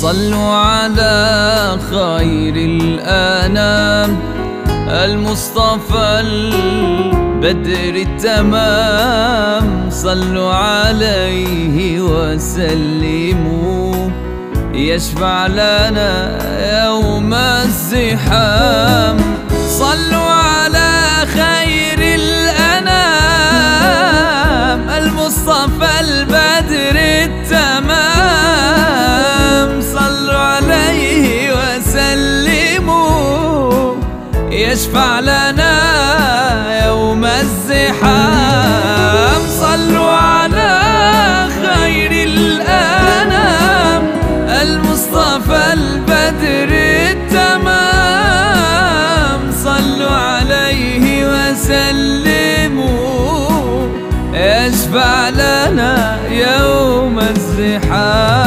صلوا على خير الأنام. المصطفى البدر التمام. صلوا عليه وسلموا. يشفع لنا يوم الزحام. صلوا يشفع لنا يوم الزحام. صلوا على خير الأنام. المصطفى البدر التمام. صلوا عليه وسلموا. يشفع لنا يوم الزحام.